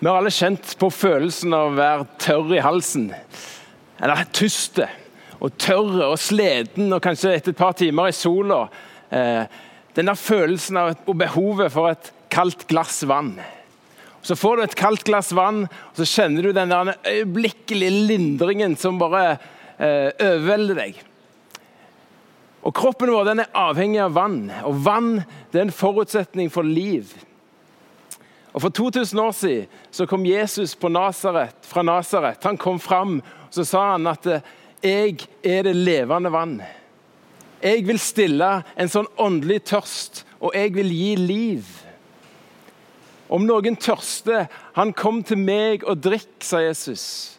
Vi har alle kjent på følelsen av å være tørr i halsen. Eller tyste og tørr og sliten, og kanskje etter et par timer i sola. Eh, den der følelsen av og behovet for et kaldt glass vann. Så får du et kaldt glass vann, og så kjenner du den der øyeblikkelige lindringen som bare eh, overvelder deg. Og Kroppen vår den er avhengig av vann, og vann det er en forutsetning for liv. Og For 2000 år siden så kom Jesus Nazareth, fra Nasaret. Han kom fram og så sa han at 'jeg er det levende vann'. Jeg vil stille en sånn åndelig tørst, og jeg vil gi liv. Om noen tørster, han kom til meg og drikk, sa Jesus.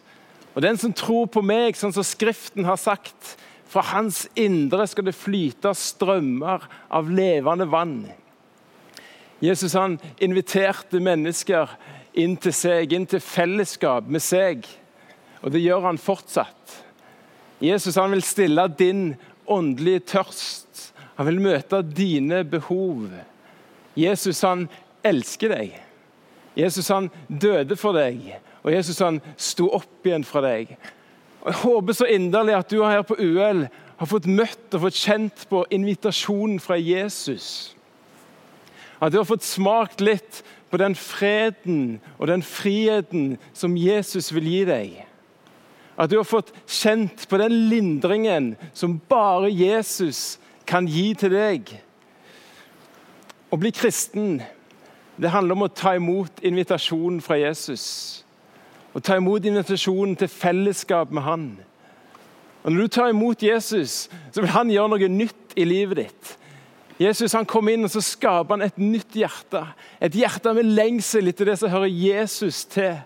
Og den som tror på meg, sånn som Skriften har sagt, fra hans indre skal det flyte strømmer av levende vann. Jesus han inviterte mennesker inn til seg, inn til fellesskap med seg. Og det gjør han fortsatt. Jesus han vil stille din åndelige tørst. Han vil møte dine behov. Jesus han elsker deg. Jesus han døde for deg, og Jesus han sto opp igjen fra deg. Og Jeg håper så inderlig at du her på UL har fått møtt og fått kjent på invitasjonen fra Jesus. At du har fått smakt litt på den freden og den friheten som Jesus vil gi deg. At du har fått kjent på den lindringen som bare Jesus kan gi til deg. Å bli kristen det handler om å ta imot invitasjonen fra Jesus. Å ta imot invitasjonen til fellesskap med han. Og Når du tar imot Jesus, så vil han gjøre noe nytt i livet ditt. Jesus han kom inn og så skaper han et nytt hjerte. Et hjerte med lengsel etter det som hører Jesus til.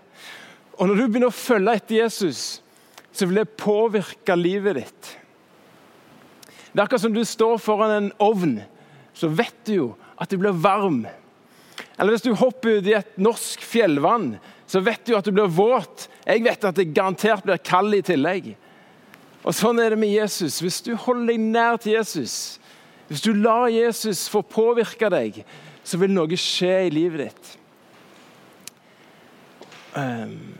Og Når du begynner å følge etter Jesus, så vil det påvirke livet ditt. Det er akkurat som du står foran en ovn, så vet du jo at det blir varm. Eller hvis du hopper ut i et norsk fjellvann, så vet du at du blir våt. Jeg vet at det garantert blir kald i tillegg. Og Sånn er det med Jesus. Hvis du holder deg nær til Jesus, hvis du lar Jesus få påvirke deg, så vil noe skje i livet ditt. Um,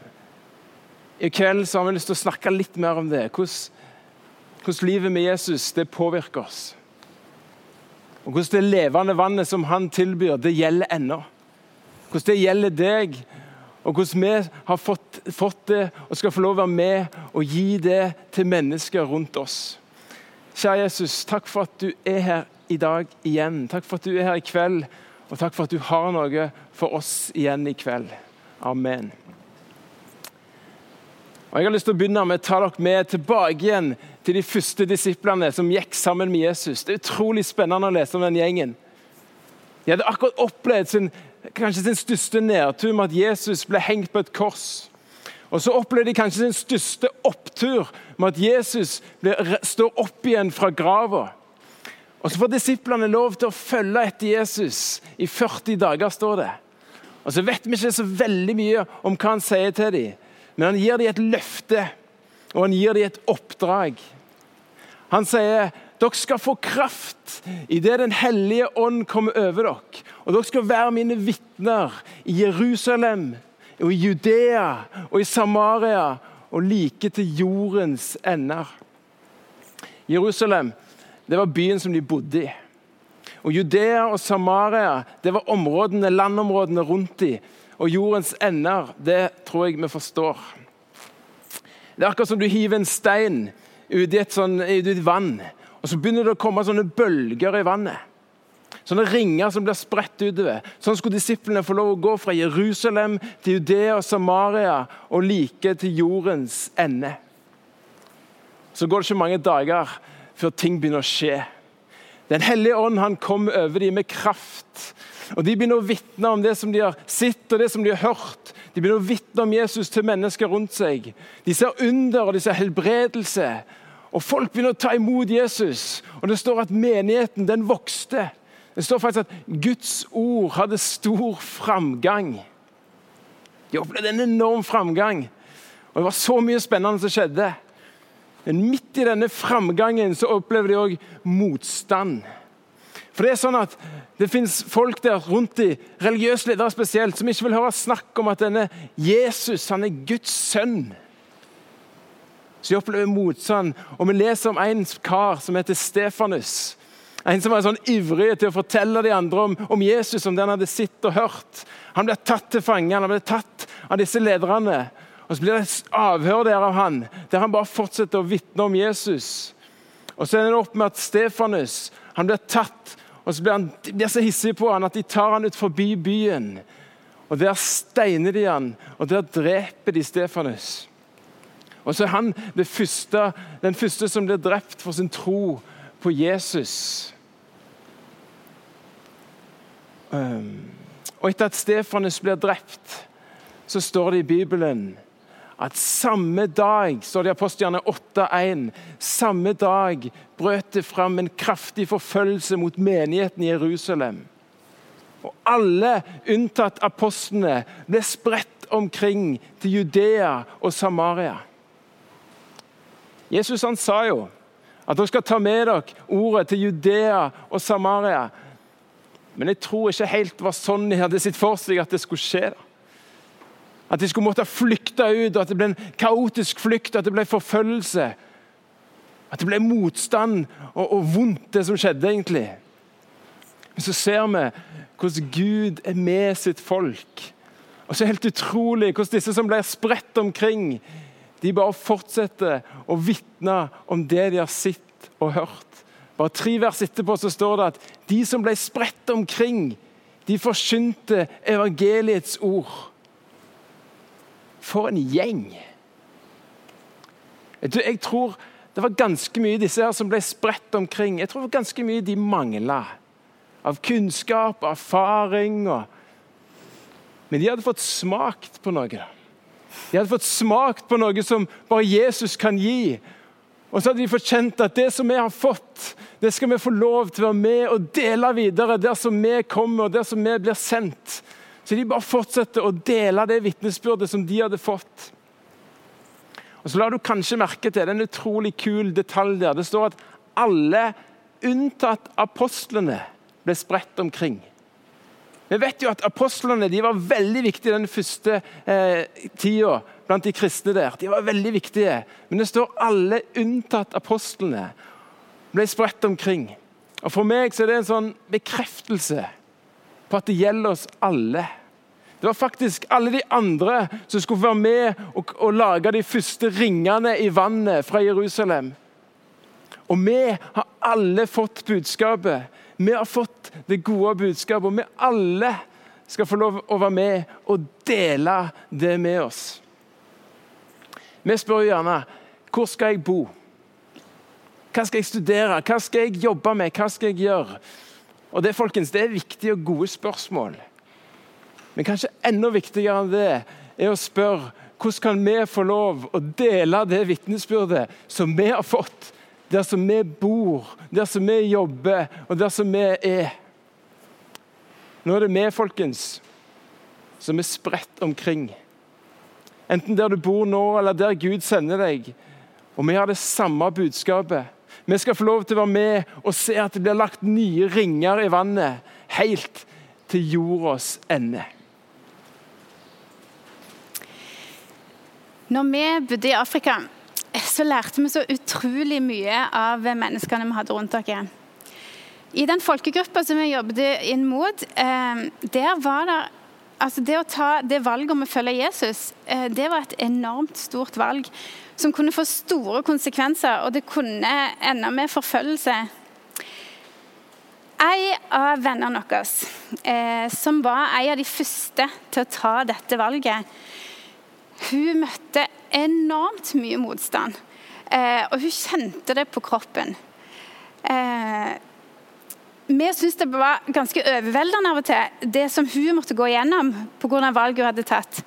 I kveld så har vi lyst til å snakke litt mer om det. Hvordan, hvordan livet med Jesus det påvirker oss. Og hvordan det levende vannet som han tilbyr, det gjelder ennå. Hvordan det gjelder deg, og hvordan vi har fått, fått det og skal få lov å være med og gi det til mennesker rundt oss. Kjære Jesus, takk for at du er her i dag igjen. Takk for at du er her i kveld, og takk for at du har noe for oss igjen i kveld. Amen. Og Jeg har lyst til å begynne med å ta dere med tilbake igjen til de første disiplene som gikk sammen med Jesus. Det er utrolig spennende å lese om den gjengen. De hadde akkurat opplevd sin, kanskje sin største nedtur med at Jesus ble hengt på et kors. Og Så opplevde de kanskje sin største opptur med at Jesus står opp igjen fra grava. Og Så får disiplene lov til å følge etter Jesus i 40 dager, står det. Og Så vet vi ikke så veldig mye om hva han sier til dem, men han gir dem et løfte, og han gir dem et oppdrag. Han sier dere skal få kraft idet Den hellige ånd kommer over dere. Og dere skal være mine vitner i Jerusalem, og i Judea og i Samaria og like til jordens ender. Jerusalem det var byen som de bodde i. Og Judea og Samaria det var områdene, landområdene rundt dem. Og jordens ender, det tror jeg vi forstår. Det er akkurat som du hiver en stein ut i et, sånt, ut i et vann, og så begynner det å komme sånne bølger i vannet. Sånne ringer som blir spredt utover. Sånn skulle disiplene få lov å gå fra Jerusalem til Judea og Samaria og like til jordens ende. Så går det ikke mange dager før ting begynner å skje. Den hellige ånd han kom over dem med kraft. Og De begynner å vitne om det som de har sett og det som de har hørt. De begynner å vitne om Jesus til mennesker rundt seg. De ser under og de ser helbredelse. Og Folk begynner å ta imot Jesus. Og Det står at menigheten den vokste. Det står faktisk at Guds ord hadde stor framgang. De opplevde en enorm framgang. Og Det var så mye spennende som skjedde. Men midt i denne framgangen så opplever de òg motstand. For det er sånn at det fins folk der rundt i, religiøse ledere spesielt, som ikke vil høre snakk om at denne Jesus han er Guds sønn. Så de opplever motstand. Og vi leser om en kar som heter Stefanus. En som var sånn ivrig til å fortelle de andre om, om Jesus, om det han hadde sett og hørt. Han ble tatt til fange, han ble tatt av disse lederne. Og Så blir det et avhør der av han, der han bare fortsetter å vitne om Jesus. Og Så ender det opp med at Stefanus han blir tatt, og så blir han, blir så hissige på han at de tar han ut forbi byen. Og Der steiner de han, og der dreper de Stefanus. Og så er han første, den første som blir drept for sin tro på Jesus. Um, og etter at Stefanus blir drept, så står det i Bibelen at samme dag står det i Apostelgjerne 8,1, samme dag brøt det fram en kraftig forfølgelse mot menigheten i Jerusalem. Og alle, unntatt apostlene, ble spredt omkring til Judea og Samaria. Jesus han sa jo at dere skal ta med dere ordet til Judea og Samaria. Men jeg tror ikke helt det var sånn de hadde sett for seg at det skulle skje. At de skulle måtte flykte ut, og at det ble en kaotisk flukt, at det ble forfølgelse. At det ble motstand og, og vondt, det som skjedde, egentlig. Men så ser vi hvordan Gud er med sitt folk. Og så helt utrolig hvordan disse som blir spredt omkring, de bare fortsetter å vitne om det de har sett og hørt. Bare Tre vers etterpå så står det at de som ble spredt omkring, de forkynte evangeliets ord. For en gjeng! Jeg tror det var ganske mye disse her som ble spredt omkring. Jeg tror det var ganske mye de mangla. Av kunnskap, erfaring og Men de hadde fått smakt på noe. De hadde fått smakt på noe som bare Jesus kan gi. Og så hadde de fått kjent at det som vi har fått, det skal vi få lov til å være med og dele videre der som vi kommer og der som vi blir sendt. Så de bare fortsetter å dele det vitnesbyrdet som de hadde fått. Og Så la du kanskje merke til en utrolig kul detalj der. Det står at alle, unntatt apostlene, ble spredt omkring. Vi vet jo at Apostlene var veldig viktige den første eh, tida blant de kristne. der. De var veldig viktige. Men det står alle unntatt apostlene ble spredt omkring. Og For meg så er det en sånn bekreftelse på at det gjelder oss alle. Det var faktisk alle de andre som skulle være med og, og lage de første ringene i vannet fra Jerusalem. Og vi har alle fått budskapet. Vi har fått det gode budskapet, og vi alle skal få lov å være med og dele det med oss. Vi spør gjerne hvor skal jeg bo? Hva skal jeg studere? Hva skal jeg jobbe med? Hva skal jeg gjøre? Og Det folkens, det er viktige og gode spørsmål. Men kanskje enda viktigere enn det er å spørre hvordan kan vi få lov å dele det vitnesbyrdet som vi har fått, der som vi bor, der som vi jobber, og der som vi er. Nå er det vi, folkens, som er spredt omkring. Enten der du bor nå, eller der Gud sender deg. Og vi har det samme budskapet. Vi skal få lov til å være med og se at det blir lagt nye ringer i vannet, helt til jordas ende. Når vi bodde i Afrika, så lærte vi så utrolig mye av menneskene vi hadde rundt oss. I den folkegruppa som vi jobbet inn mot, eh, der var det altså Det å ta det valget om å følge Jesus, eh, det var et enormt stort valg som kunne få store konsekvenser, og det kunne ende med forfølgelse. En av vennene våre, eh, som var en av de første til å ta dette valget, hun møtte enormt mye motstand. Eh, og hun kjente det på kroppen. Vi syntes det var ganske overveldende av og til, det som hun måtte gå igjennom pga. valget hun hadde tatt.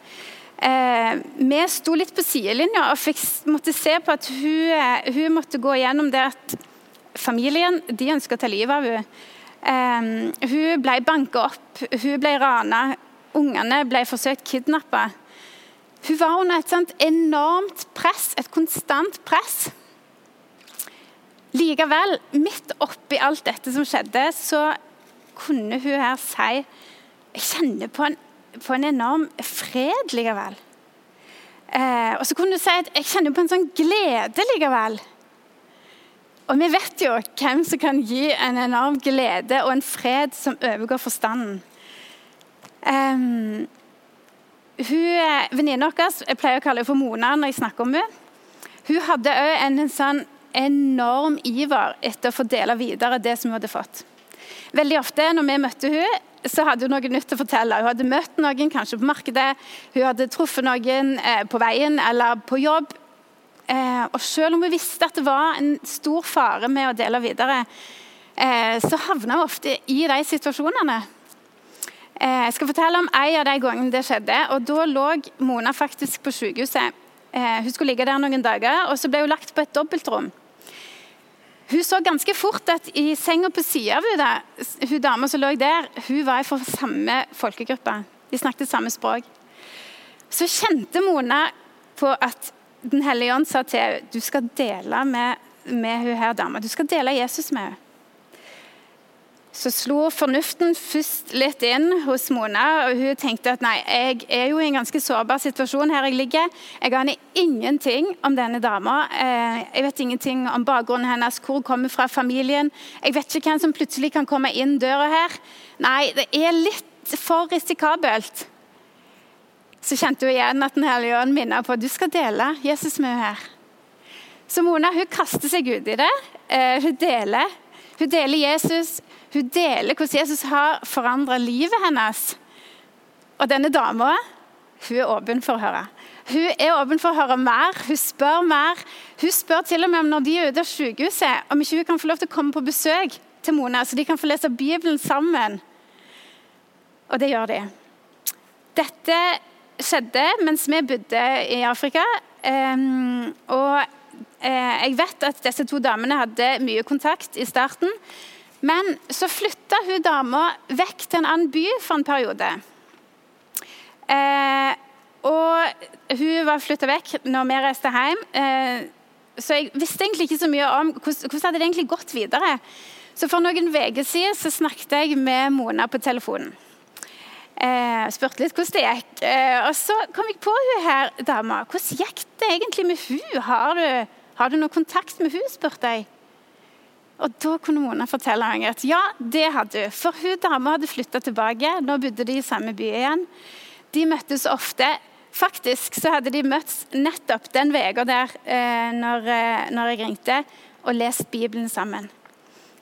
Eh, vi sto litt på sidelinja og fikk, måtte se på at hun, eh, hun, måtte gå igjennom det at familien de ønska å ta livet av henne. Eh, hun ble banka opp, hun ble rana, ungene ble forsøkt kidnappa. Hun var under et enormt press, et konstant press. Likevel, midt oppi alt dette som skjedde, så kunne hun her si Jeg kjenner på en, på en enorm fred likevel. Eh, og så kunne hun si at jeg kjenner på en sånn glede likevel. Og vi vet jo hvem som kan gi en enorm glede og en fred som overgår forstanden. Um, hun Venninna vår, jeg pleier å kalle henne for Mona når jeg snakker om henne, hun hadde òg en sånn enorm iver etter å få dele videre det som hun hadde fått. Veldig ofte når vi møtte hun, så hadde hun noe nytt å fortelle. Hun hadde møtt noen kanskje på markedet, hun hadde truffet noen eh, på veien eller på jobb. Eh, og selv om hun visste at det var en stor fare med å dele videre, eh, så havna hun ofte i de situasjonene. Jeg skal fortelle om en av de gangene det skjedde. og Da lå Mona faktisk på sykehuset. Hun skulle ligge der noen dager, og så ble hun lagt på et dobbeltrom. Hun så ganske fort at i senga på sida av henne, hun dama som lå der, hun var fra samme folkegruppe. De snakket samme språk. Så kjente Mona på at den hellige ånd sa til henne du skal dele med, med hun her dama. Du skal dele Jesus med henne. Så slo fornuften først litt inn hos Mona. og Hun tenkte at nei, jeg er jo i en ganske sårbar situasjon her jeg ligger. Jeg aner ingenting om denne dama. Eh, jeg vet ingenting om bakgrunnen hennes, hvor hun kommer fra familien. Jeg vet ikke hvem som plutselig kan komme inn døra her. Nei, det er litt for risikabelt så kjente hun igjen at Den hellige ånd minnet på at du skal dele Jesus med henne her. Så Mona hun kaster seg ut i det. Eh, hun deler. Hun deler Jesus. Hun deler hvordan Jesus har forandra livet hennes. Og denne dama hun er åpen for å høre. Hun er åpen for å høre mer, hun spør mer. Hun spør til og med om når de er ute av sykehuset, om ikke hun kan få lov til å komme på besøk til Mona, så de kan få lese Bibelen sammen. Og det gjør de. Dette skjedde mens vi bodde i Afrika. Um, og uh, jeg vet at disse to damene hadde mye kontakt i starten. Men så flytta hun dama vekk til en annen by for en periode. Eh, og hun var flytta vekk når vi reiste hjem. Eh, så jeg visste egentlig ikke så mye om hvordan, hvordan hadde det egentlig gått videre. Så for noen uker siden så snakket jeg med Mona på telefonen. Eh, spurte litt hvordan det gikk. Eh, og så kom jeg på hun her dama. Hvordan gikk det egentlig med hun? Har du, har du noe kontakt med hun, spurte jeg. Og Da kunne Mona fortelle meg at ja, det hadde hun. For hun dama hadde flytta tilbake. Nå bodde de i samme by igjen. De møttes ofte. Faktisk så hadde de møttes nettopp den uka der eh, når, eh, når jeg ringte, og lest Bibelen sammen.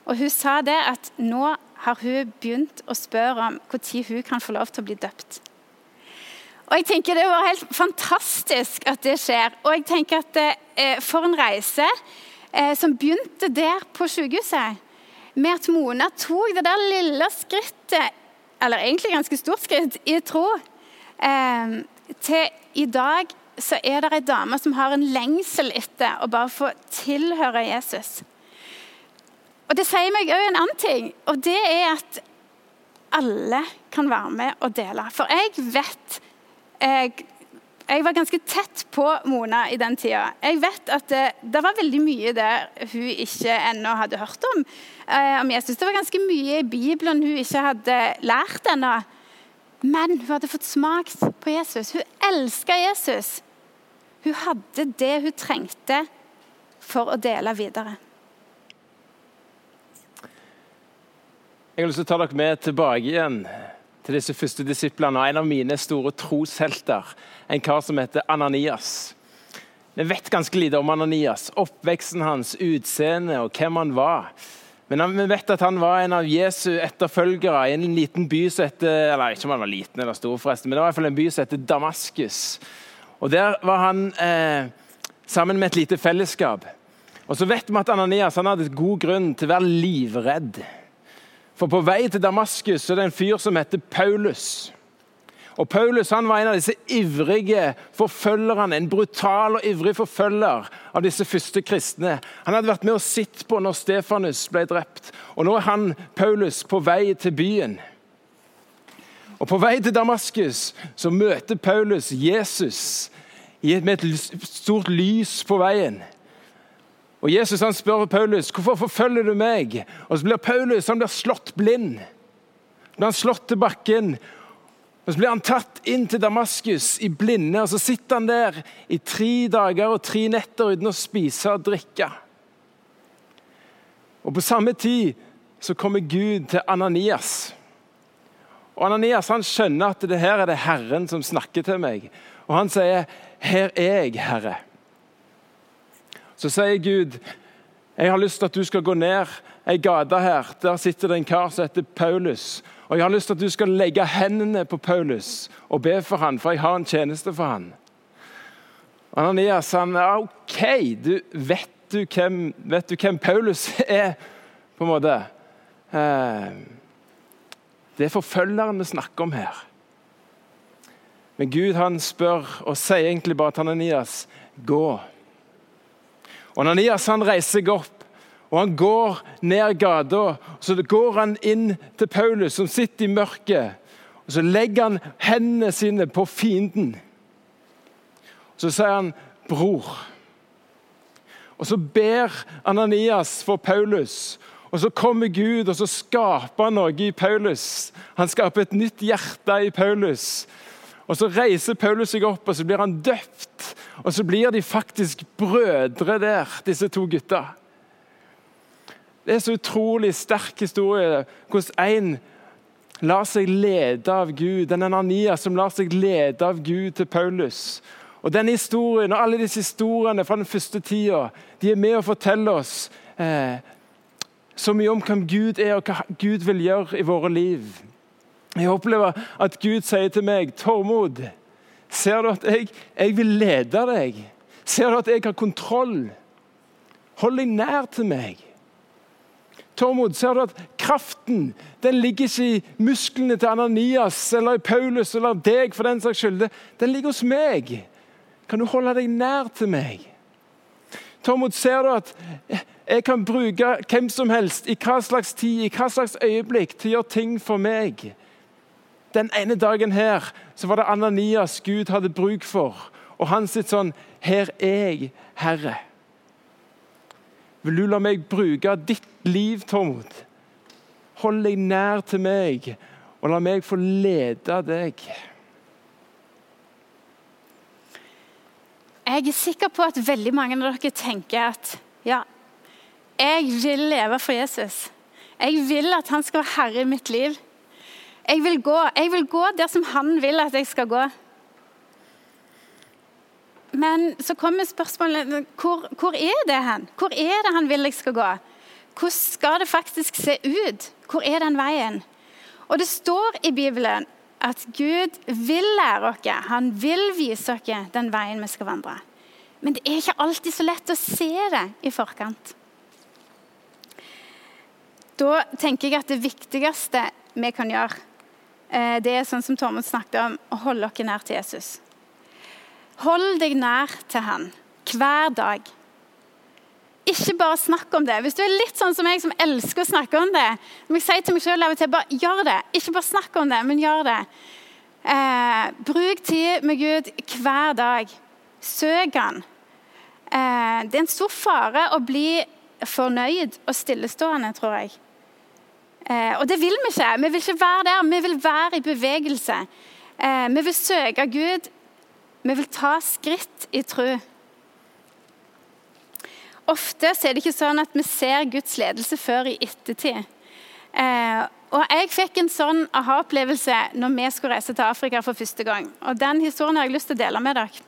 Og Hun sa det at nå har hun begynt å spørre om når hun kan få lov til å bli døpt. Og jeg tenker Det var helt fantastisk at det skjer. Og jeg tenker at eh, For en reise eh, som begynte der på sykehuset. Med at Mona tok det der lille skrittet, eller egentlig ganske stort skritt, i tro. Eh, til i dag så er det ei dame som har en lengsel etter å bare få tilhøre Jesus. Og Det sier meg òg en annen ting, og det er at alle kan være med og dele. For jeg vet jeg, jeg var ganske tett på Mona i den tida. Jeg vet at det, det var veldig mye der hun ikke ennå hadde hørt om. Eh, om Jesus. Det var ganske mye i Bibelen hun ikke hadde lært ennå. Men hun hadde fått smakt på Jesus. Hun elska Jesus. Hun hadde det hun trengte for å dele videre. Jeg har lyst til å ta dere med tilbake igjen til disse første disiplene og en av mine store troshelter, en kar som heter Ananias. Vi vet ganske lite om Ananias, oppveksten hans, utseende og hvem han var. Men vi vet at han var en av Jesu etterfølgere i en liten by som heter eller Ikke om han var liten eller stor, forresten, men det var i hvert fall en by som heter Damaskus. Og Der var han eh, sammen med et lite fellesskap. Og så vet vi at Ananias han hadde god grunn til å være livredd. For på vei til Damaskus er det en fyr som heter Paulus. Og Paulus han var en av disse ivrige forfølgerne, en brutal og ivrig forfølger av disse første kristne. Han hadde vært med og sett på når Stefanus ble drept. Og nå er han, Paulus, på vei til byen. Og På vei til Damaskus så møter Paulus Jesus med et stort lys på veien. Og Jesus han spør Paulus hvorfor forfølger du meg. Og så blir Paulus han blir slått blind. Blir han slått til bakken. Og Så blir han tatt inn til Damaskus i blinde, og så sitter han der i tre dager og tre netter uten å spise og drikke. Og På samme tid så kommer Gud til Ananias. Og Ananias han skjønner at det her er det Herren som snakker til meg. Og han sier, 'Her er jeg, Herre'. Så sier Gud, 'Jeg har lyst til at du skal gå ned ei gate her.' Der sitter det en kar som heter Paulus. Og jeg har lyst til at du skal legge hendene på Paulus og be for han, for jeg har en tjeneste for han. Ananias han OK, du, vet, du hvem, vet du hvem Paulus er, på en måte? Eh, det er forfølgeren vi snakker om her. Men Gud han spør og sier egentlig bare til Ananias gå. Og Ananias han reiser seg opp og han går ned gata. Så går han inn til Paulus, som sitter i mørket. og Så legger han hendene sine på fienden. Så sier han 'bror'. Og Så ber Ananias for Paulus. Og Så kommer Gud og så skaper han noe i Paulus. Han skaper et nytt hjerte i Paulus. Og Så reiser Paulus seg opp og så blir han døpt. Og så blir de faktisk brødre der, disse to gutta. Det er så utrolig sterk historie hvordan en lar seg lede av Gud. Den Ananias som lar seg lede av Gud til Paulus. Og denne historien og alle disse historiene fra den første tida de er med å fortelle oss eh, så mye om hvem Gud er, og hva Gud vil gjøre i våre liv. Jeg opplever at Gud sier til meg, 'Tormod, ser du at jeg, jeg vil lede deg?' 'Ser du at jeg har kontroll?' Hold deg nær til meg. Tormod, ser du at kraften den ligger ikke i musklene til Ananias eller i Paulus eller deg, for den saks skyld. Den ligger hos meg. Kan du holde deg nær til meg? Tormod, ser du at jeg kan bruke hvem som helst i hva slags tid, i hva slags øyeblikk til å gjøre ting for meg? Den ene dagen her så var det Ananias Gud hadde bruk for. Og han sitt sånn Her er jeg, Herre. Vil du la meg bruke ditt liv, Tormod? Hold deg nær til meg, og la meg få lede deg. Jeg er sikker på at veldig mange av dere tenker at ja, jeg vil leve for Jesus. Jeg vil at han skal være herre i mitt liv. Jeg vil gå, jeg vil gå der som han vil at jeg skal gå. Men så kommer spørsmålet hvor, hvor er det hen? Hvor er det han vil jeg skal gå? Hvordan skal det faktisk se ut? Hvor er den veien? Og Det står i Bibelen at Gud vil lære oss, han vil vise oss den veien vi skal vandre. Men det er ikke alltid så lett å se det i forkant. Da tenker jeg at det viktigste vi kan gjøre, det er sånn som Tormod snakket om, å holde dere nær til Jesus. Hold deg nær til han hver dag. Ikke bare snakk om det. Hvis du er litt sånn som jeg som elsker å snakke om det, må jeg si til meg selv av og til bare gjør det. Ikke bare snakk om det, men gjør det. Eh, bruk tid med Gud hver dag. Søk han. Eh, det er en stor fare å bli fornøyd og stillestående, tror jeg. Eh, og det vil vi ikke. Vi vil ikke være der. Vi vil være i bevegelse. Eh, vi vil søke Gud vi vil ta skritt i tro. Ofte er det ikke sånn at vi ser Guds ledelse før i ettertid. Eh, og Jeg fikk en sånn aha-opplevelse når vi skulle reise til Afrika for første gang. Og Den historien har jeg lyst til å dele med dere.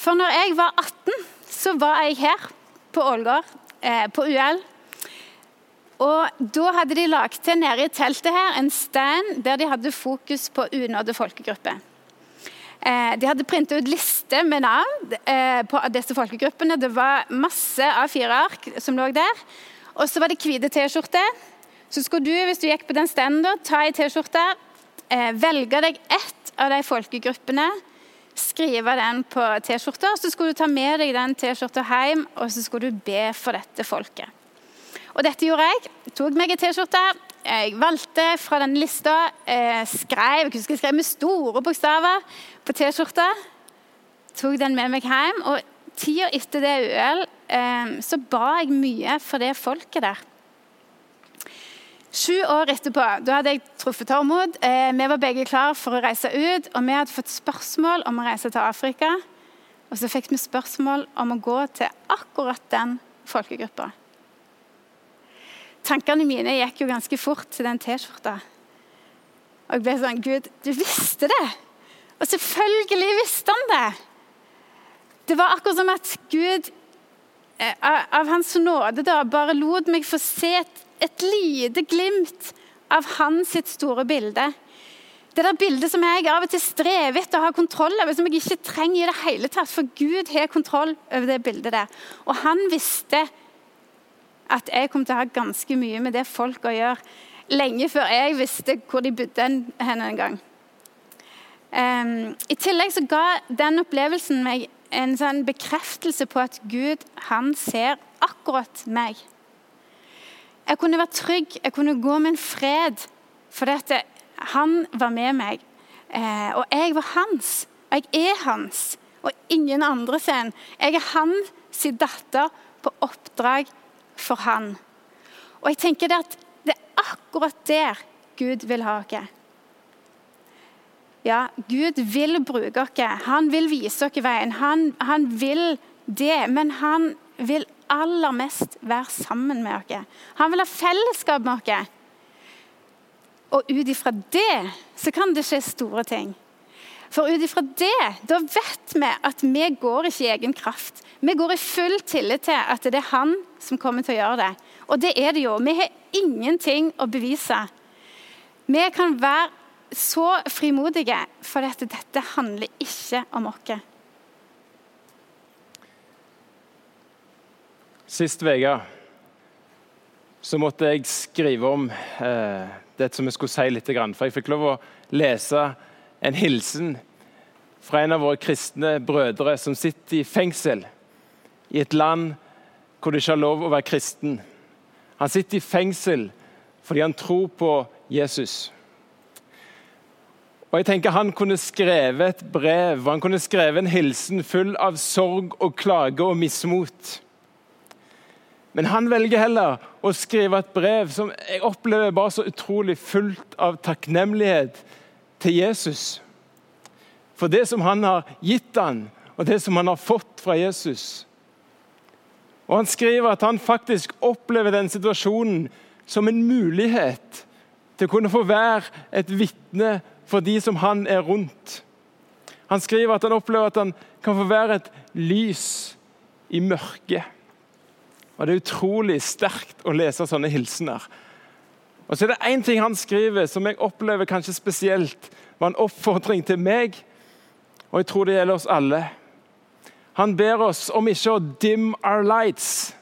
For når jeg var 18, så var jeg her på Ålgård, på UL. Og Da hadde de lagt til nede i teltet her en stand der de hadde fokus på unådde folkegrupper. Eh, de hadde printet ut liste med navn eh, på disse folkegruppene. Det var masse A4-ark som lå der. Og så var det hvite T-skjorter. Så skulle du, hvis du gikk på den standen, ta ei T-skjorte, eh, velge deg ett av de folkegruppene, skrive den på T-skjorta, så skulle du ta med deg den T-skjorta hjem, og så skulle du be for dette folket. Og dette gjorde jeg. Tok meg en T-skjorte, jeg valgte fra den lista, eh, skrev, jeg skrev med store bokstaver på T-skjorta. Tok den med meg hjem. og Tida etter det UL eh, så ba jeg mye for det folket der. Sju år etterpå da hadde jeg truffet Tormod. Eh, vi var begge klar for å reise ut. Og vi hadde fått spørsmål om å reise til Afrika. Og så fikk vi spørsmål om å gå til akkurat den folkegruppa. Tankene mine gikk jo ganske fort til den T-skjorta. Og jeg ble sånn Gud, du visste det! Og selvfølgelig visste han det! Det var akkurat som at Gud eh, av Hans nåde da, bare lot meg få se et et lite glimt av hans store bilde. Det der bildet som jeg av og til strever etter å ha kontroll over, som jeg ikke trenger i det hele tatt, for Gud har kontroll over det bildet der. Og han visste at jeg kom til å ha ganske mye med det folk å gjøre, lenge før jeg visste hvor de bodde hen en gang. Um, I tillegg så ga den opplevelsen meg en sånn bekreftelse på at Gud han ser akkurat meg. Jeg kunne være trygg, jeg kunne gå med en fred, for dette, han var med meg. Eh, og jeg var hans, og jeg er hans, og ingen andre sin. Jeg er hans datter på oppdrag for han. Og jeg tenker det at det er akkurat der Gud vil ha oss. Ja, Gud vil bruke oss. Han vil vise oss veien. Han, han vil det, men han vil aller mest være sammen med oss. Han vil ha fellesskap med oss. Og ut ifra det så kan det skje store ting. For ut ifra det, da vet vi at vi går ikke i egen kraft. Vi går i full tillit til at det er han som kommer til å gjøre det. Og det er det jo. Vi har ingenting å bevise. Vi kan være så frimodige, for dette, dette handler ikke om oss. Sist uke så måtte jeg skrive om eh, det som jeg skulle si litt. For jeg fikk lov å lese en hilsen fra en av våre kristne brødre som sitter i fengsel i et land hvor det ikke har lov å være kristen. Han sitter i fengsel fordi han tror på Jesus. Og jeg tenker Han kunne skrevet et brev han kunne skrevet en hilsen full av sorg og klage og mismot. Men han velger heller å skrive et brev som jeg opplever bare så utrolig fullt av takknemlighet til Jesus. For det som han har gitt han, og det som han har fått fra Jesus. Og Han skriver at han faktisk opplever den situasjonen som en mulighet til å kunne få være et vitne for de som han er rundt. Han skriver at han opplever at han kan få være et lys i mørket. Og Det er utrolig sterkt å lese sånne hilsener. Og så er det én ting han skriver som jeg opplever kanskje spesielt var en oppfordring til meg, og jeg tror det gjelder oss alle. Han ber oss om ikke å dim our lights.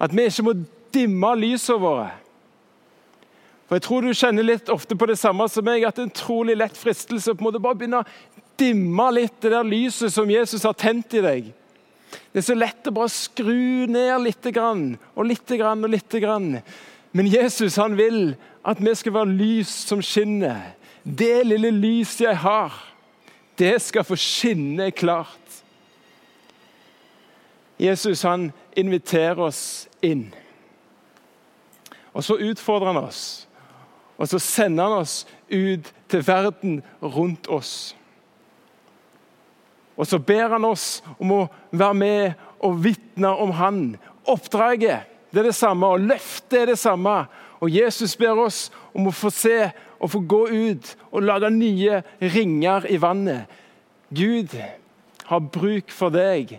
At vi ikke må dimme lysene våre. For Jeg tror du kjenner litt ofte på det samme som meg, at det er en utrolig lett fristelse på en måte bare begynne å dimme litt det der lyset som Jesus har tent i deg. Det er så lett å bare skru ned litt grann, og litt grann, og litt grann. Men Jesus han vil at vi skal være lys som skinner. Det lille lys jeg har, det skal få skinne klart. Jesus han inviterer oss inn. Og så utfordrer han oss. Og så sender han oss ut til verden rundt oss. Og så ber han oss om å være med og vitne om han. Oppdraget det er det samme, og løftet er det samme. Og Jesus ber oss om å få se og få gå ut og lage nye ringer i vannet. Gud har bruk for deg.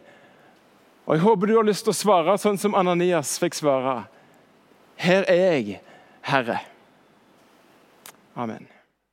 Og Jeg håper du har lyst til å svare sånn som Ananias fikk svare. Her er jeg, Herre. Amen.